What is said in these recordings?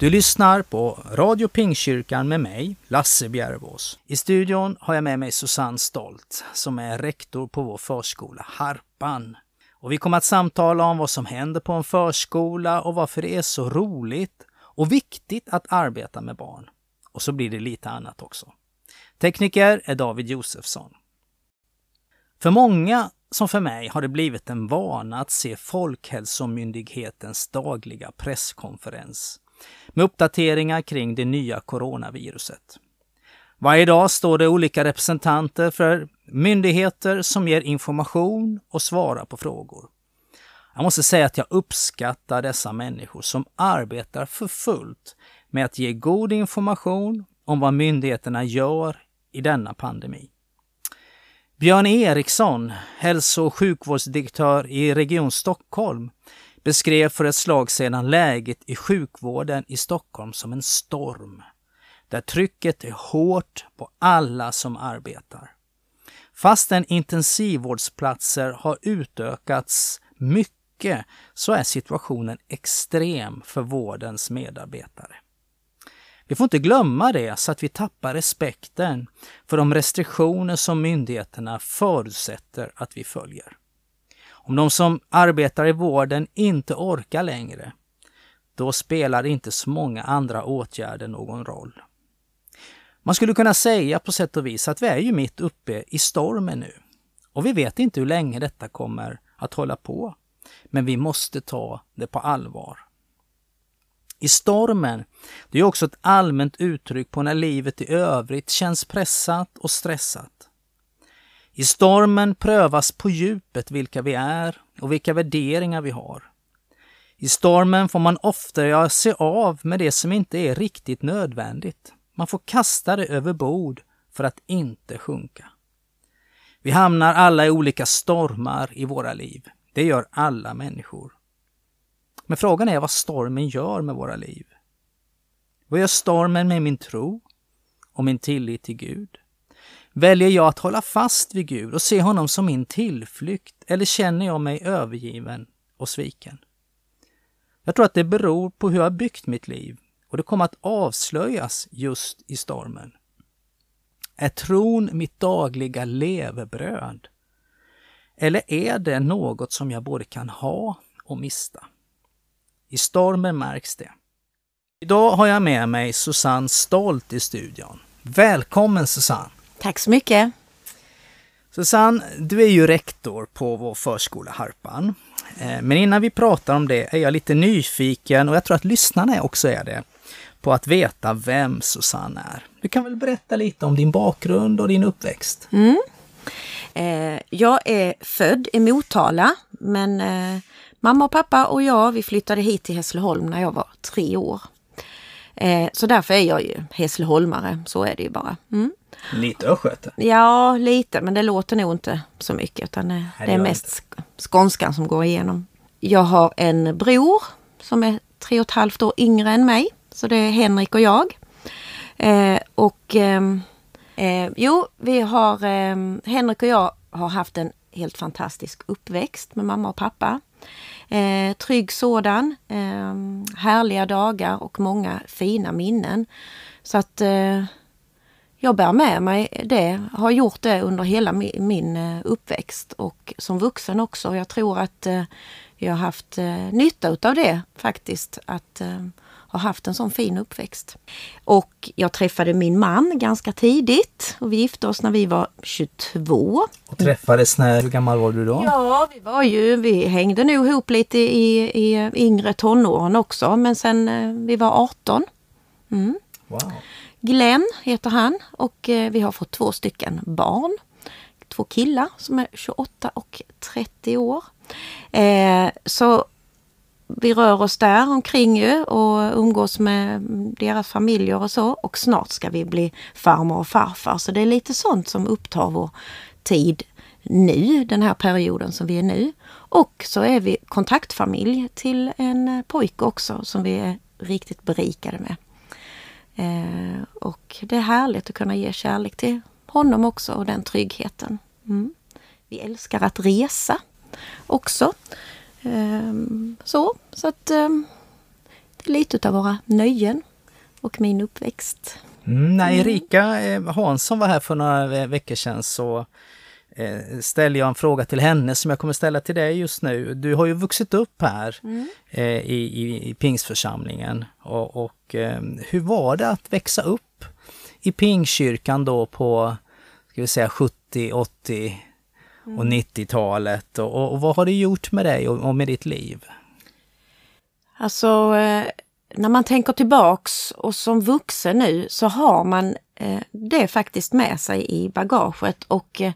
Du lyssnar på Radio Pingkyrkan med mig, Lasse Bjärvås. I studion har jag med mig Susanne Stolt som är rektor på vår förskola Harpan. Och vi kommer att samtala om vad som händer på en förskola och varför det är så roligt och viktigt att arbeta med barn. Och så blir det lite annat också. Tekniker är David Josefsson. För många som för mig har det blivit en vana att se Folkhälsomyndighetens dagliga presskonferens med uppdateringar kring det nya coronaviruset. Varje dag står det olika representanter för myndigheter som ger information och svarar på frågor. Jag måste säga att jag uppskattar dessa människor som arbetar för fullt med att ge god information om vad myndigheterna gör i denna pandemi. Björn Eriksson, hälso och sjukvårdsdirektör i Region Stockholm, beskrev för ett slag sedan läget i sjukvården i Stockholm som en storm, där trycket är hårt på alla som arbetar. Fastän intensivvårdsplatser har utökats mycket så är situationen extrem för vårdens medarbetare. Vi får inte glömma det så att vi tappar respekten för de restriktioner som myndigheterna förutsätter att vi följer. Om de som arbetar i vården inte orkar längre, då spelar inte så många andra åtgärder någon roll. Man skulle kunna säga på sätt och vis att vi är ju mitt uppe i stormen nu. Och vi vet inte hur länge detta kommer att hålla på. Men vi måste ta det på allvar. I stormen, det är också ett allmänt uttryck på när livet i övrigt känns pressat och stressat. I stormen prövas på djupet vilka vi är och vilka värderingar vi har. I stormen får man ofta göra sig av med det som inte är riktigt nödvändigt. Man får kasta det över bord för att inte sjunka. Vi hamnar alla i olika stormar i våra liv. Det gör alla människor. Men frågan är vad stormen gör med våra liv. Vad gör stormen med min tro och min tillit till Gud? Väljer jag att hålla fast vid Gud och se honom som min tillflykt eller känner jag mig övergiven och sviken? Jag tror att det beror på hur jag byggt mitt liv och det kommer att avslöjas just i stormen. Är tron mitt dagliga levebröd? Eller är det något som jag både kan ha och mista? I stormen märks det. Idag har jag med mig Susanne Stolt i studion. Välkommen Susanne! Tack så mycket. Susanne, du är ju rektor på vår förskola Harpan. Eh, men innan vi pratar om det är jag lite nyfiken, och jag tror att lyssnarna också är det, på att veta vem Susanne är. Du kan väl berätta lite om din bakgrund och din uppväxt? Mm. Eh, jag är född i Motala, men eh, mamma och pappa och jag vi flyttade hit till Hässleholm när jag var tre år. Eh, så därför är jag ju Hässleholmare, så är det ju bara. Mm. Lite östgöte? Ja, lite, men det låter nog inte så mycket utan det, det är mest skånskan som går igenom. Jag har en bror som är tre och ett halvt år yngre än mig, så det är Henrik och jag. Eh, och eh, eh, jo, vi har, ehm, Henrik och jag har haft en helt fantastisk uppväxt med mamma och pappa. Eh, trygg sådan, eh, härliga dagar och många fina minnen. Så att eh, jag bär med mig det, har gjort det under hela min, eh, uppväxt och som vuxen också. Jag tror att eh, jag har haft eh, nytta utav det faktiskt, att ha haft en sån fin uppväxt. Och jag träffade min man ganska tidigt och vi gifte oss när vi var 22. Och träffades när, hur gammal var du då? Ja, vi var ju, vi hängde nog ihop lite i, i yngre tonåren också, men sen vi var 18. Mm. Wow. Glenn heter han och eh, vi har fått två stycken barn. Två killar som är 28 och 30 år. Eh, så vi rör oss där omkring ju och umgås med deras familjer och så. Och snart ska vi bli farmor och farfar. Så det är lite sånt som upptar vår tid nu, den här perioden som vi är nu. Och så är vi kontaktfamilj till en pojke också som vi är riktigt berikade med. Eh, och det är härligt att kunna ge kärlek till honom också och den tryggheten. Mm. Vi älskar att resa också. Eh, så, så att eh, det är lite av våra nöjen och min uppväxt. Mm, när mm. Erika eh, Hansson var här för några veckor sedan så eh, ställde jag en fråga till henne som jag kommer ställa till dig just nu. Du har ju vuxit upp här mm. eh, i, i, i Pingsförsamlingen och, och eh, hur var det att växa upp i Pingstkyrkan då på ska vi säga 70, 80 och 90-talet mm. och, och, vad har det gjort med dig och, och med ditt liv? Alltså eh, när man tänker tillbaks och som vuxen nu så har man Eh, det faktiskt med sig i bagaget och eh,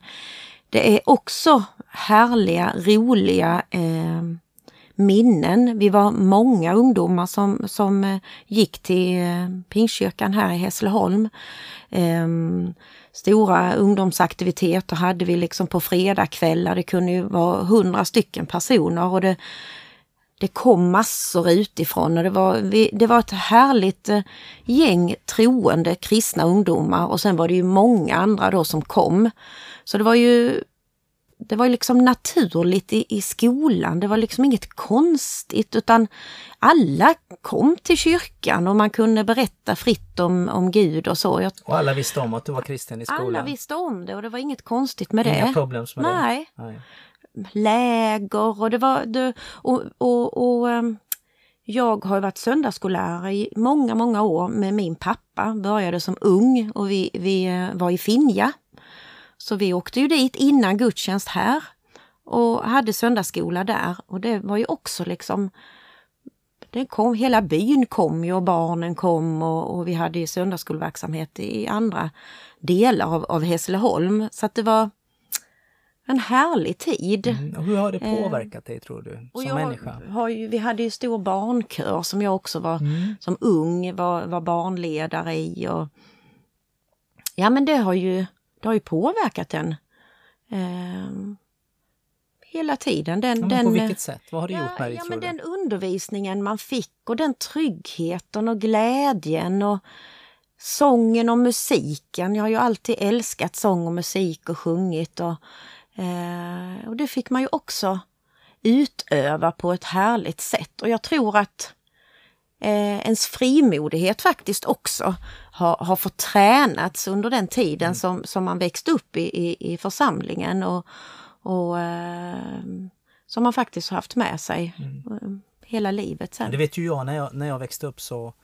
det är också härliga, roliga eh, minnen. Vi var många ungdomar som, som gick till Pingstkyrkan här i Hässleholm. Stora ungdomsaktiviteter hade vi liksom på fredagskvällar. Det kunde ju vara hundra stycken personer och det, det kom massor utifrån och det var, det var ett härligt eh, gäng troende kristna ungdomar och sen var det ju många andra då som kom. Så det var ju det var liksom naturligt i, i skolan. Det var liksom inget konstigt utan alla kom till kyrkan och man kunde berätta fritt om, om Gud och så. Jag, och alla visste om att du var kristen i skolan? Alla visste om det och det var inget konstigt med Inga det. problem med Nej. det? Nej. Läger och det var... Det, och, och, och ehm, jag har varit söndagsskollärare i många, många år med min pappa. Började som ung och vi, vi eh, var i Finja så vi åkte ju dit innan gudstjänst här och hade söndagsskola där och det var ju också liksom det kom, hela byn kom ju och barnen kom och, och vi hade ju söndagsskolverksamhet i andra delar av, av Hässleholm. Så att det var en härlig tid. Mm, och hur har det eh, påverkat dig tror du, som jag människa? Har ju, vi hade ju stor barnkör som jag också var mm. som ung var, var barnledare i. Och, ja men det har ju det har ju påverkat en eh, hela tiden. Den, ja, den, på vilket sätt? Vad har det ja, gjort med dig? Ja, men den undervisningen man fick och den tryggheten och glädjen och sången och musiken. Jag har ju alltid älskat sång och musik och sjungit och, eh, och det fick man ju också utöva på ett härligt sätt. Och jag tror att eh, ens frimodighet faktiskt också har, har fått tränats under den tiden mm. som, som man växte upp i, i, i församlingen och, och eh, som man faktiskt har haft med sig mm. Eh, hela livet sen. Det vet ju jag när jag, när jag växte upp så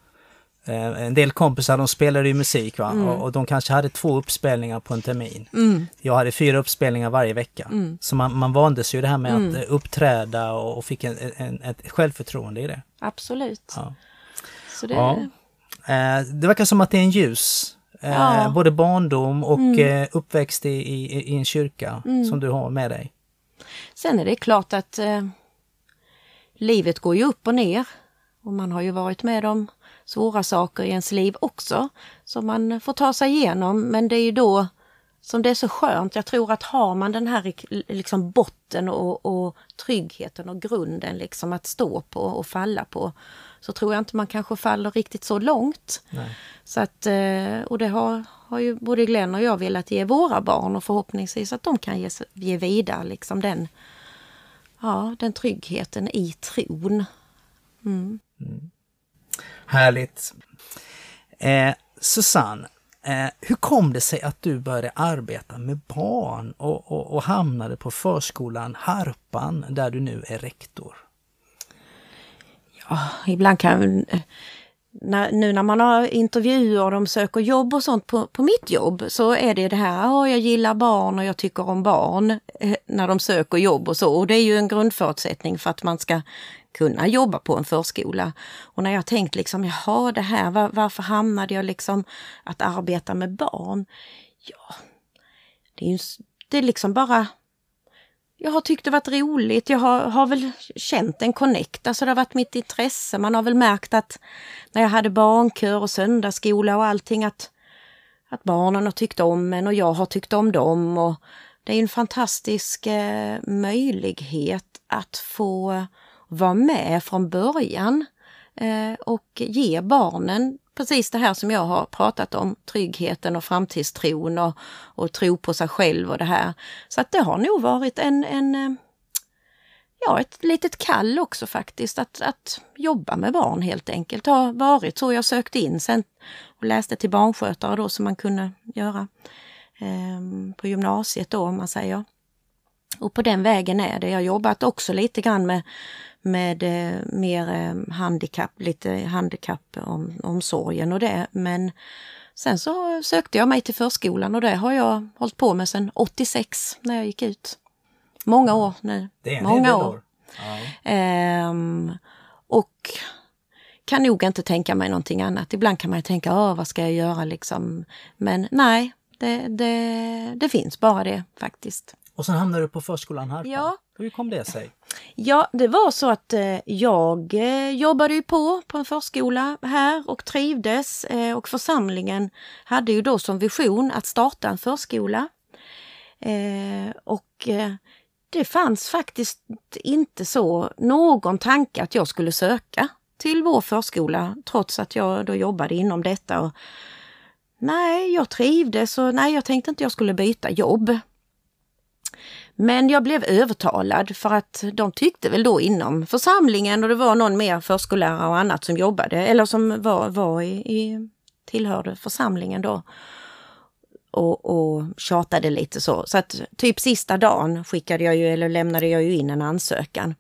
en del kompisar de spelade ju musik va? Mm. Och, och, de kanske hade två uppspelningar på en termin. Mm. Jag hade fyra uppspelningar varje vecka. Mm. Så man, man vande sig ju det här med att mm. uppträda och, och fick en, en, ett självförtroende i det. Absolut. Ja. Så det... Ja. Eh, det verkar som att det är en ljus eh, ja. både barndom och mm. Eh, uppväxt i, i, i, en kyrka mm. som du har med dig. Sen är det klart att eh, livet går ju upp och ner. Och man har ju varit med om svåra saker i ens liv också som man får ta sig igenom. Men det är ju då som det är så skönt. Jag tror att har man den här liksom botten och, och tryggheten och grunden liksom att stå på och falla på så tror jag inte man kanske faller riktigt så långt. Nej. Så att, eh, och det har, har ju både Glenn och jag velat ge våra barn och förhoppningsvis att de kan ge, ge vidare liksom den, ja, den tryggheten i tron. Mm. Mm. Härligt! Eh, Susanne, eh, hur kom det sig att du började arbeta med barn och, och, och hamnade på förskolan Harpan där du nu är rektor? Ja, ibland kan när, nu när man har intervjuer och de söker jobb och sånt på, på mitt jobb så är det det här, oh, jag gillar barn och jag tycker om barn eh, när de söker jobb och så. Och det är ju en grundförutsättning för att man ska kunna jobba på en förskola. Och när jag tänkt liksom, jaha det här, var, varför hamnade jag liksom att arbeta med barn? Ja, det är ju det är liksom bara jag har tyckt det varit roligt. Jag har, har väl känt en connect, alltså det har varit mitt intresse. Man har väl märkt att när jag hade barnkör och söndagsskola och allting att, att barnen har tyckt om en och jag har tyckt om dem. Och det är en fantastisk eh, möjlighet att få vara med från början eh, och ge barnen precis det här som jag har pratat om, tryggheten och framtidstron och, och tro på sig själv och det här. Så att det har nog varit en, en eh, ja, ett litet kall också faktiskt att, att jobba med barn helt enkelt. Det har varit så jag sökte in sen och läste till barnskötare då som man kunde göra eh, på gymnasiet då om man säger. Och på den vägen är det. Jag har jobbat också lite grann med med eh, mer eh, handikapp, lite handikappomsorgen och det. Men sen så sökte jag mig till förskolan och det har jag hållit på med sedan 86 när jag gick ut. Många år nu. Det är Många år. år. Ja. Ehm, och kan nog inte tänka mig någonting annat. Ibland kan man tänka, Åh, vad ska jag göra liksom? Men nej, det, det, det finns bara det faktiskt. Och sen hamnade du på förskolan här. Ja. Hur kom det sig? Ja, det var så att eh, jag eh, jobbade ju på på en förskola här och trivdes eh, och församlingen hade ju då som vision att starta en förskola. Och det fanns faktiskt inte så någon tanke att jag skulle söka till vår förskola trots att jag då jobbade inom detta. Och, nej, jag trivdes och nej, jag tänkte inte jag skulle byta jobb. Men jag blev övertalad för att de tyckte väl då inom församlingen och det var någon mer förskollärare och annat som jobbade eller som var, var i, i tillhörde församlingen då. Och, och tjatade lite så. Så att typ sista dagen skickade jag ju, eller lämnade jag ju in en ansökan.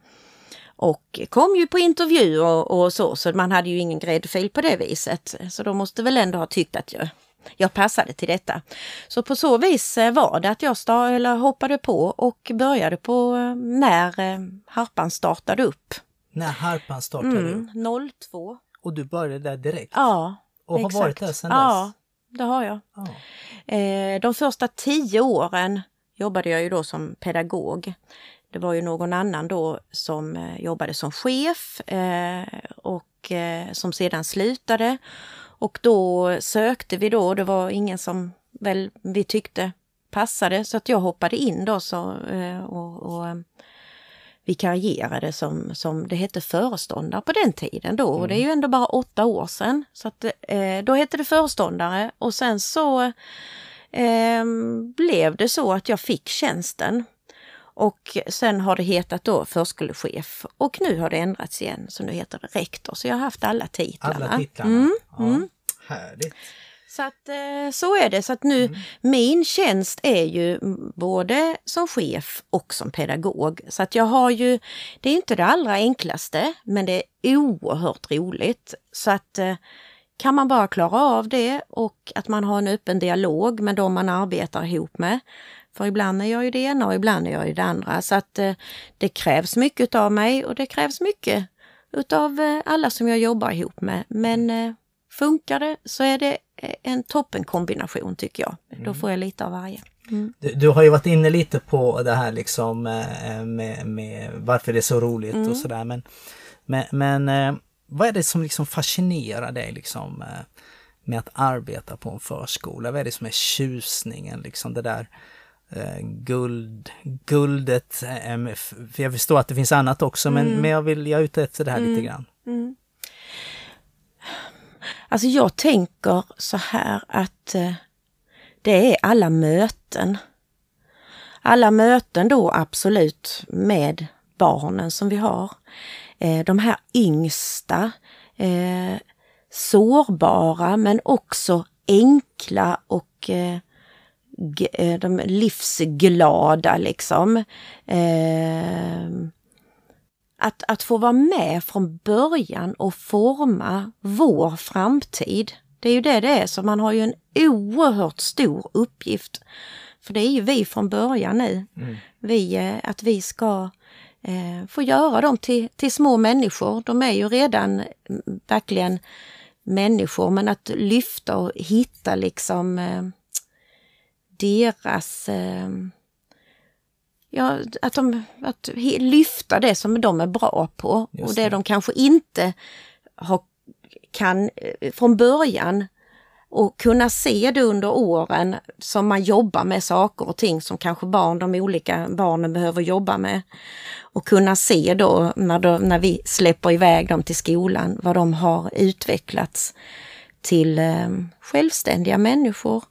Och kom ju på intervju och, och så, så man hade ju ingen gräddfil på det viset. Så de måste väl ändå ha tyckt att jag jag passade till detta. Så på så vis eh, var det att jag start, eller hoppade på och började på eh, när eh, harpan startade upp. När harpan startade mm, upp? 02. Och du började där direkt? Ja, Och exakt. har varit där sedan dess? Ja, det har jag. Ja. de första tio åren jobbade jag ju då som pedagog. Det var ju någon annan då som jobbade som chef och som sedan slutade. Och då sökte vi då, det var ingen som väl vi tyckte passade så att jag hoppade in då så, eh, och, och eh, vikarierade som, som det hette föreståndare på den tiden då. Mm. Och det är ju ändå bara åtta år sedan. Så att, eh, då hette det föreståndare och sen så eh, blev det så att jag fick tjänsten. Och sen har det hetat då förskolechef och nu har det ändrats igen så nu heter det rektor. Så jag har haft alla titlarna. Alla titlarna? Mm, ja. mm. Härligt. Så att eh, så är det. Så att nu, mm. min tjänst är ju både som chef och som pedagog. Så att jag har ju, det är inte det allra enklaste, men det är oerhört roligt. Så att eh, kan man bara klara av det och att man har en öppen dialog med de man arbetar ihop med. För ibland är jag ju det ena och ibland är jag ju det andra. Så att eh, det krävs mycket av mig och det krävs mycket utav alla som jag jobbar ihop med. Men Funkar det så är det en toppenkombination tycker jag. Mm. Då får jag lite av varje. Mm. Du, du, har ju varit inne lite på det här liksom eh, med, med varför det är så roligt mm. och sådär. Men, men, men eh, vad är det som liksom fascinerar dig liksom eh, med att arbeta på en förskola? Vad är det som är tjusningen liksom det där guld, guldet? För jag förstår att det finns annat också men, mm. men jag vill, jag är ute efter det här lite mm. grann. Mm. Alltså jag tänker så här att eh, det är alla möten. Alla möten då absolut med barnen som vi har. Eh, de här yngsta, eh, sårbara men också enkla och eh, eh de livsglada liksom. Eh, att, att få vara med från början och forma vår framtid. Det är ju det det är, så man har ju en oerhört stor uppgift. För det är ju vi från början nu. Mm. Vi, eh, att vi ska eh, få göra dem till, till små människor. De är ju redan mm, verkligen människor, men att lyfta och hitta liksom eh, deras eh, ja, att, de, att lyfta det som de är bra på Just och det, det. de kanske inte har, kan eh, från början och kunna se det under åren som man jobbar med saker och ting som kanske barn, de olika barnen behöver jobba med. Och kunna se då när, de, när vi släpper iväg dem till skolan vad de har utvecklats till eh, självständiga människor,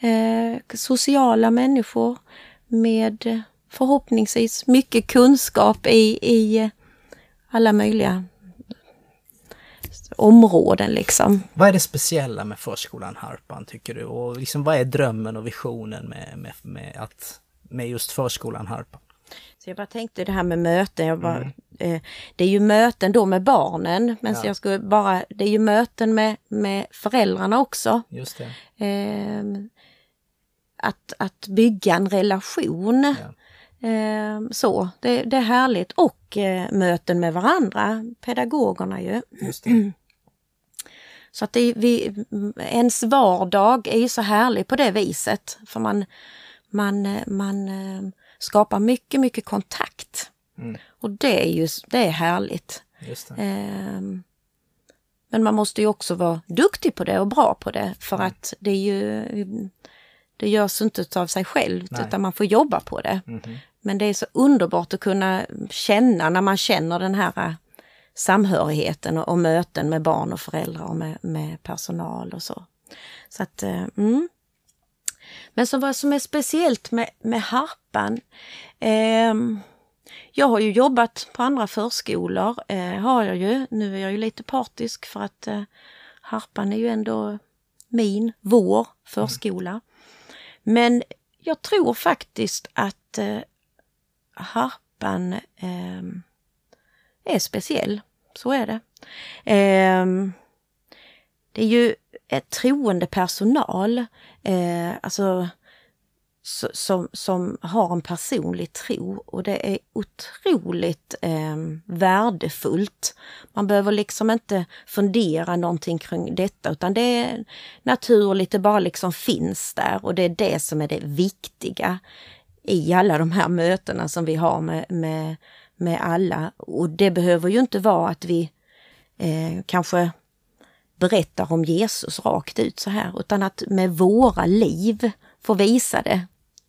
eh, sociala människor med förhoppningsvis mycket kunskap i, i alla möjliga områden liksom. Vad är det speciella med förskolan Harpan tycker du? Och liksom, vad är drömmen och visionen med, med, med, att, med just förskolan Harpan? Så jag bara tänkte det här med möten, jag bara, mm. eh, det är ju möten då med barnen, men ja. så jag skulle bara, det är ju möten med, med föräldrarna också. Just det. Eh, att, att bygga en relation. Ja. Eh, så, det, det, är härligt. Och eh, möten med varandra, pedagogerna ju. Så att det, vi, ens vardag är ju så härlig på det viset. För man, man, man eh, skapar mycket, mycket kontakt. Mm. Och det är ju det är härligt. Det. Eh, men man måste ju också vara duktig på det och bra på det för mm. att det är ju det görs inte av sig självt Nej. utan man får jobba på det. Mm -hmm. Men det är så underbart att kunna känna när man känner den här äh, samhörigheten och, och möten med barn och föräldrar och med, med personal och så. Så att, äh, mm. Men så vad som är speciellt med, med Harpan, eh, jag har ju jobbat på andra förskolor, eh, har jag ju. Nu är jag ju lite partisk för att eh, Harpan är ju ändå min, vår förskola. Men jag tror faktiskt att eh, harpan eh, är speciell. Så är det. Eh, det är ju ett troende personal, eh, alltså som, som har en personlig tro och det är otroligt eh, värdefullt. Man behöver liksom inte fundera någonting kring detta utan det är naturligt, det bara liksom finns där och det är det som är det viktiga i alla de här mötena som vi har med, med, med alla. Och det behöver ju inte vara att vi eh, kanske berättar om Jesus rakt ut så här utan att med våra liv få visa det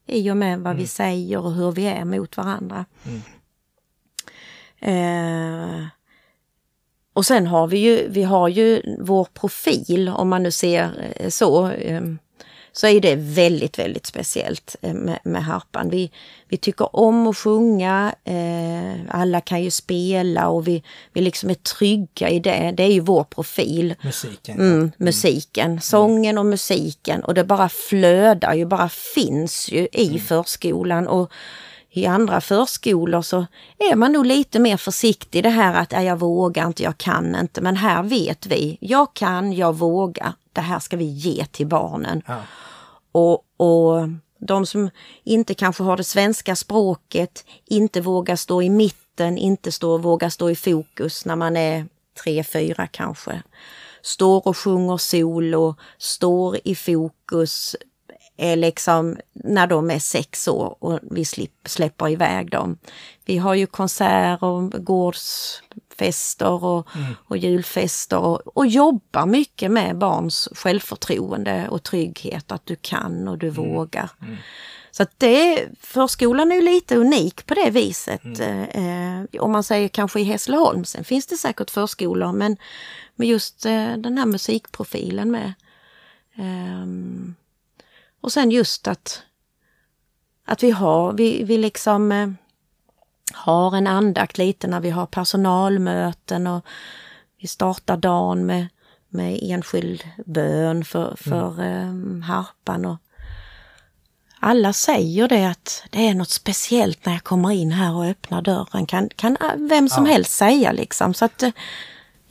i och med vad mm. vi säger och hur vi är mot varandra. Mm. Eh, och sen har vi ju, vi har ju vår profil, om man nu ser eh, så. Så är det väldigt, väldigt speciellt eh, med, med harpan. Vi, vi tycker om att sjunga, eh, alla kan ju spela och vi, vi liksom är trygga i det. Det är ju vår profil. Musiken. Mm, musiken, sången och musiken och det bara flödar ju, bara finns ju i mm. förskolan. Och i andra förskolor så är man nog lite mer försiktig det här att jag vågar inte, jag kan inte. Men här vet vi, jag kan, jag vågar. Det här ska vi ge till barnen. Ja. Och, och de som inte kanske har det svenska språket, inte vågar stå i mitten, inte stå, vågar stå i fokus när man är tre, fyra kanske. Står och sjunger solo, står i fokus, är liksom när de är sex år och vi släpper iväg dem. Vi har ju konserter, gårdsfester och, mm. och julfester och, och jobbar mycket med barns självförtroende och trygghet, att du kan och du mm. vågar. Mm. Så att det, förskolan är ju lite unik på det viset. Mm. Eh, om man säger kanske i Hässleholm, sen finns det säkert förskolor men med just eh, den här musikprofilen med. Um, och sen just att, att vi har, vi, vi liksom eh, har en andakt lite när vi har personalmöten och vi startar dagen med, med enskild bön för, för mm. eh, harpan. Och alla säger det att det är något speciellt när jag kommer in här och öppnar dörren. Kan, kan vem som ja. helst säga liksom. Så att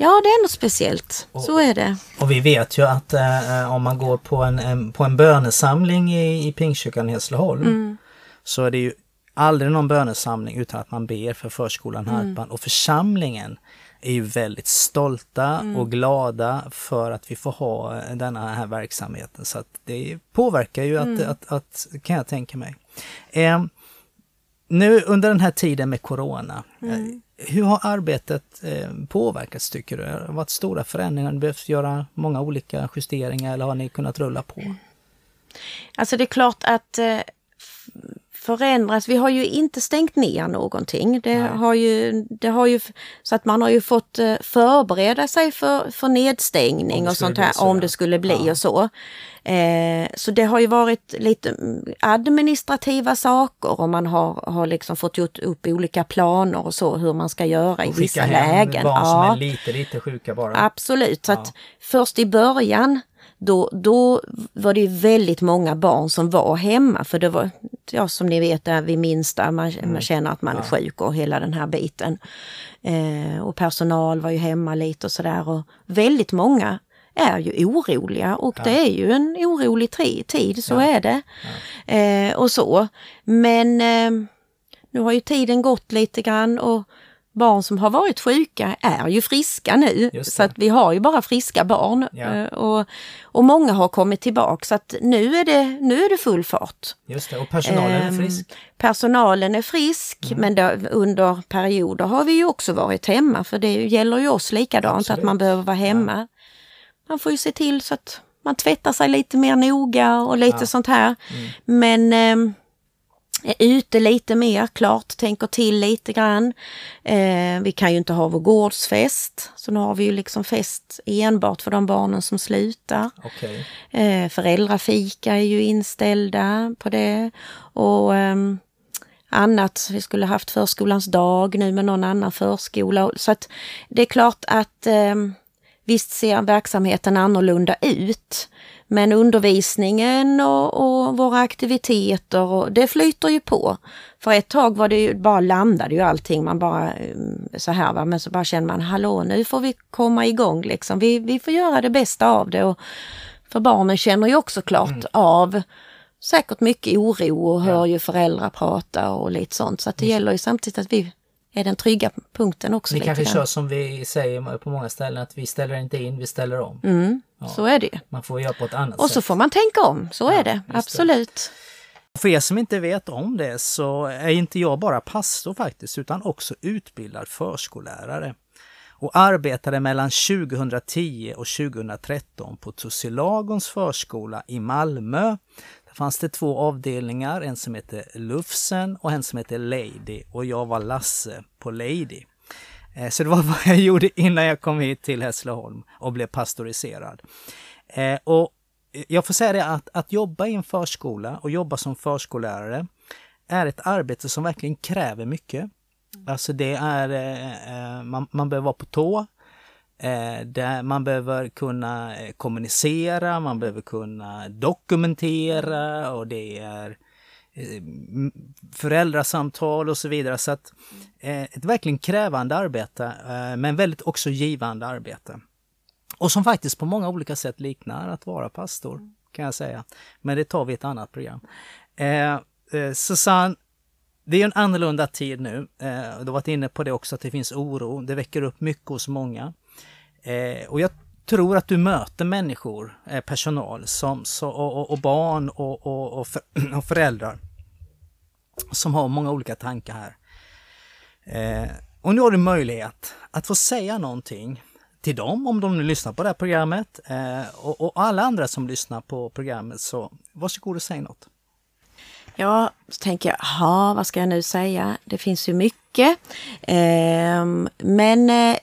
Ja, det är något speciellt. Och, så är det. Och vi vet ju att eh, om man går på en, en, på en bönesamling i, i Pingstkyrkan i Hässleholm mm. så är det ju aldrig någon bönesamling utan att man ber för förskolan Harpan. Mm. Och församlingen är ju väldigt stolta mm. och glada för att vi får ha denna här verksamheten. Så att det påverkar ju att, Mm. att, att, kan jag tänka mig. Eh, nu under den här tiden med Corona, mm. hur har arbetet eh, påverkats tycker du? Har det varit stora förändringar? Har ni behövt göra många olika justeringar eller har ni kunnat rulla på? Alltså det är klart att eh, förändras. Vi har ju inte stängt ner någonting. Det har ju, det har ju, så att man har ju fått eh, förbereda sig för, för nedstängning och sånt här så, om det skulle bli ja. och så. Eh, så det har ju varit lite administrativa saker och man har, har liksom fått gjort upp olika planer och så hur man ska göra i vissa lägen. Hem barn ja. som är lite, lite sjuka bara. Absolut, så ja. att först i början då, då var det väldigt många barn som var hemma för det var, ja som ni vet, där vid minsta, man, mm. man känner att man är sjuk och hela den här biten. Eh, och personal var ju hemma lite och sådär och väldigt många är ju oroliga och ja. det är ju en orolig tid, så ja. är det. Ja. Eh, och så. Men eh, nu har ju tiden gått lite grann och barn som har varit sjuka är ju friska nu. Så att vi har ju bara friska barn. Ja. Eh, och, och många har kommit tillbaka så att nu är det, nu är det full fart. Just det, och personalen är ehm, frisk? Personalen är frisk mm. men då, under perioder har vi ju också varit hemma för det gäller ju oss likadant Absolut. att man behöver vara hemma. Ja. Man får ju se till så att man tvättar sig lite mer noga och lite ja. sånt här. Mm. Men eh, är ute lite mer, klart tänker till lite grann. Eh, vi kan ju inte ha vår gårdsfest, så nu har vi ju liksom fest enbart för de barnen som slutar. Okay. Eh, föräldrafika är ju inställda på det. Och eh, annat, vi skulle haft förskolans dag nu med någon annan förskola. Så att det är klart att eh, visst ser verksamheten annorlunda ut. Men undervisningen och, och, våra aktiviteter, och, det flyter ju på. För ett tag var det ju, bara landade ju allting, man bara mm, så här va, men så bara känner man hallå nu får vi komma igång liksom. Vi, vi får göra det bästa av det. Och för barnen känner ju också klart mm. av säkert mycket oro och hör ja. ju föräldrar prata och lite sånt. Så att det mm. gäller ju samtidigt att vi är den trygga punkten också. Vi kanske kör som vi säger på många ställen att vi ställer inte in, vi ställer om. Mm, ja. Så är det Man får göra på ett annat Och sätt. så får man tänka om, så ja, är det absolut. Det. För er som inte vet om det så är inte jag bara pastor faktiskt utan också utbildad förskollärare och arbetade mellan 2010 och 2013 på Tussilagons förskola i Malmö fanns det två avdelningar, en som hette Lufsen och en som hette Lady och jag var Lasse på Lady. Eh, så det var vad jag gjorde innan jag kom hit till Hässleholm och blev pastoriserad. Eh, och jag får säga det att, att jobba i en förskola och jobba som förskollärare är ett arbete som verkligen kräver mycket. Alltså det är, eh, man, man behöver vara på tå, där man behöver kunna eh, kommunicera, man behöver kunna dokumentera och det är eh, föräldrasamtal och så vidare. Så att ett verkligen krävande arbete, men väldigt också givande arbete. Och som faktiskt på många olika sätt liknar att vara pastor, kan jag säga. Men det tar vi i ett annat program. Eh, Susanne, det är en annorlunda tid nu. du har varit inne på det också, att det finns oro. Det väcker upp mycket hos många. Eh, och jag tror att du möter människor, eh, personal som, så, och, och, barn och, och, och, för, och, föräldrar som har många olika tankar här. Eh, och nu har du möjlighet att få säga någonting till dem om de nu lyssnar på det här programmet eh, och, och, alla andra som lyssnar på programmet. Så varsågod och säg något. Ja, så tänker jag, ha, vad ska jag nu säga? Det finns ju mycket. Eh, men eh,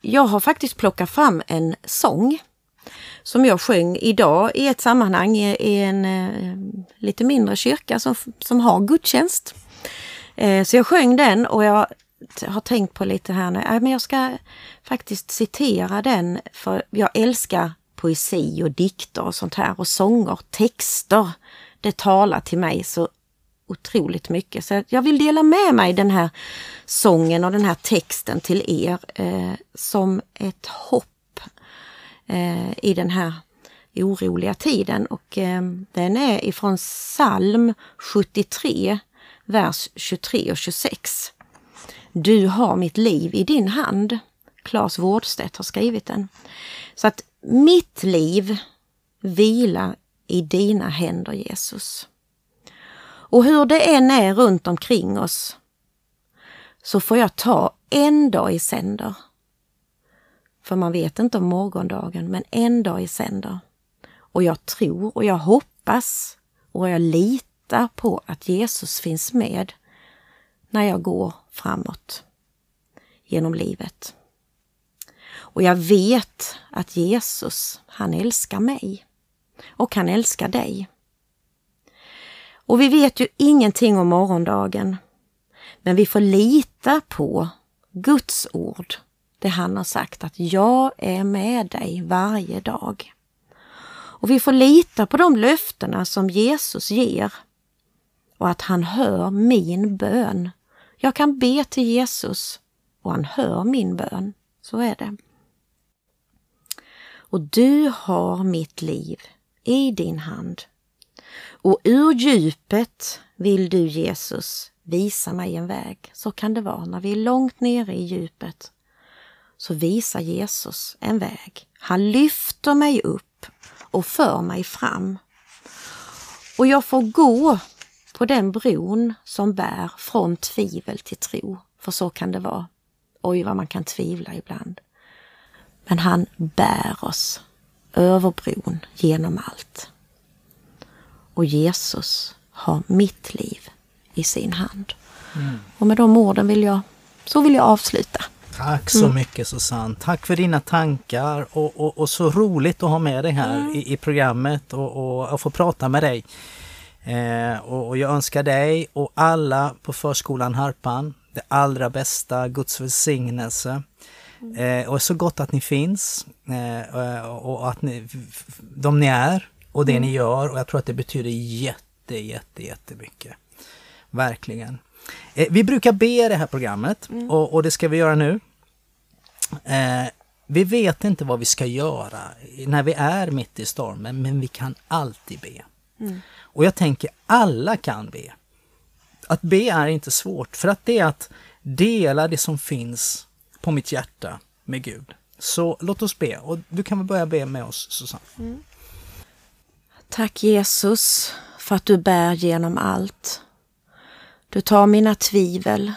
jag har faktiskt plockat fram en sång som jag sjöng idag i ett sammanhang i, en eh, lite mindre kyrka som, som har gudstjänst. Eh, så jag sjöng den och jag har tänkt på lite här nu, äh, men jag ska faktiskt citera den för jag älskar poesi och dikter och sånt här och sånger, texter. Det talar till mig så otroligt mycket. Så jag vill dela med mig den här sången och den här texten till er eh, som ett hopp eh, i den här oroliga tiden. Och eh, den är ifrån psalm 73, vers 23 och 26. Du har mitt liv i din hand. Claes Wårdstedt har skrivit den. Så att mitt liv vilar i dina händer Jesus. Och hur det än är runt omkring oss så får jag ta en dag i sänder. För man vet inte om morgondagen, men en dag i sänder. Och jag tror och jag hoppas och jag litar på att Jesus finns med när jag går framåt genom livet. Och jag vet att Jesus, han älskar mig och han älskar dig. Och vi vet ju ingenting om morgondagen, men vi får lita på Guds ord, det han har sagt att jag är med dig varje dag. Och vi får lita på de löftena som Jesus ger och att han hör min bön. Jag kan be till Jesus och han hör min bön. Så är det. Och du har mitt liv i din hand. Och ur djupet vill du Jesus visa mig en väg. Så kan det vara när vi är långt nere i djupet. Så visar Jesus en väg. Han lyfter mig upp och för mig fram. Och jag får gå på den bron som bär från tvivel till tro. För så kan det vara. Oj, vad man kan tvivla ibland. Men han bär oss över bron genom allt. Och Jesus har mitt liv i sin hand. Mm. Och med de orden vill jag, så vill jag avsluta. Tack så mm. mycket Susanne. Tack för dina tankar och, och, och, så roligt att ha med dig här mm. i, i, programmet och, och, få prata med dig. Eh, och, och jag önskar dig och alla på förskolan Harpan det allra bästa, Guds välsignelse. Mm. Eh, och så gott att ni finns eh, och att ni, de ni är och det mm. ni gör och jag tror att det betyder jätte, jätte, jättemycket. Verkligen. Eh, vi brukar be i det här programmet mm. och, och, det ska vi göra nu. Eh, vi vet inte vad vi ska göra när vi är mitt i stormen, men vi kan alltid be. Mm. Och jag tänker alla kan be. Att be är inte svårt, för att det är att dela det som finns på mitt hjärta med Gud. Så låt oss be och du kan väl börja be med oss Susanne. Mm. Tack Jesus för att du bär genom allt. Du tar mina tvivel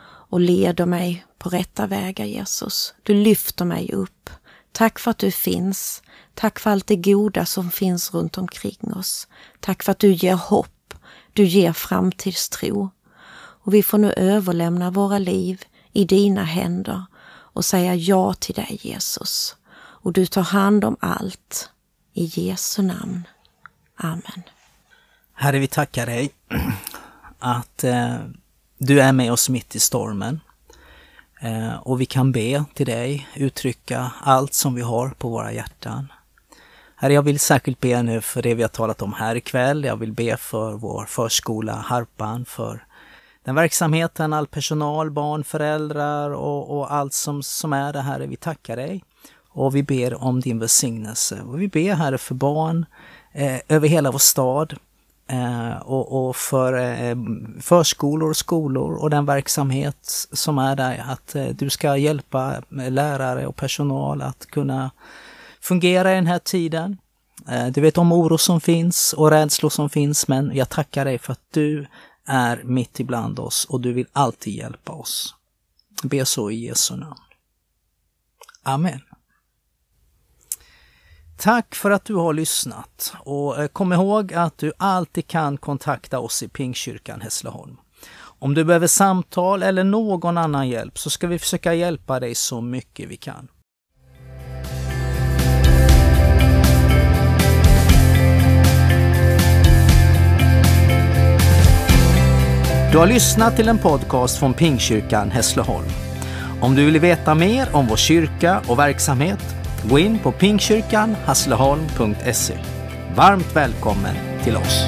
och leder mig på rätta vägar Jesus. Du lyfter mig upp. Tack för att du finns. Tack för allt det goda som finns runt omkring oss. Tack för att du ger hopp. Du ger framtidstro. Och vi får nu överlämna våra liv i dina händer och säga ja till dig Jesus. Och du tar hand om allt. I Jesu namn. Amen. Herre, vi tackar dig att eh, du är med oss mitt i stormen. Eh, och vi kan be till dig, uttrycka allt som vi har på våra hjärtan. Herre, jag vill särskilt be nu för det vi har talat om här ikväll. Jag vill be för vår förskola Harpan, för den verksamheten, all personal, barn, föräldrar och, och allt som, som är det, Herre. Vi tackar dig och vi ber om din välsignelse. Och vi ber, Herre, för barn eh, över hela vår stad eh, och, och, för eh, förskolor och skolor och den verksamhet som är där. Att eh, du ska hjälpa lärare och personal att kunna fungera i den här tiden. Eh, du vet om oro som finns och rädslor som finns, men jag tackar dig för att du är mitt ibland oss och du vill alltid hjälpa oss. Be så i Jesu namn. Amen. Tack för att du har lyssnat och eh, kom ihåg att du alltid kan kontakta oss i Pingkyrkan Hässleholm. Om du behöver samtal eller någon annan hjälp så ska vi försöka hjälpa dig så mycket vi kan. Du har lyssnat till en podcast från Pingkyrkan Hässleholm. Om du vill veta mer om vår kyrka och verksamhet, gå in på pingkyrkanhassleholm.se. Varmt välkommen till oss!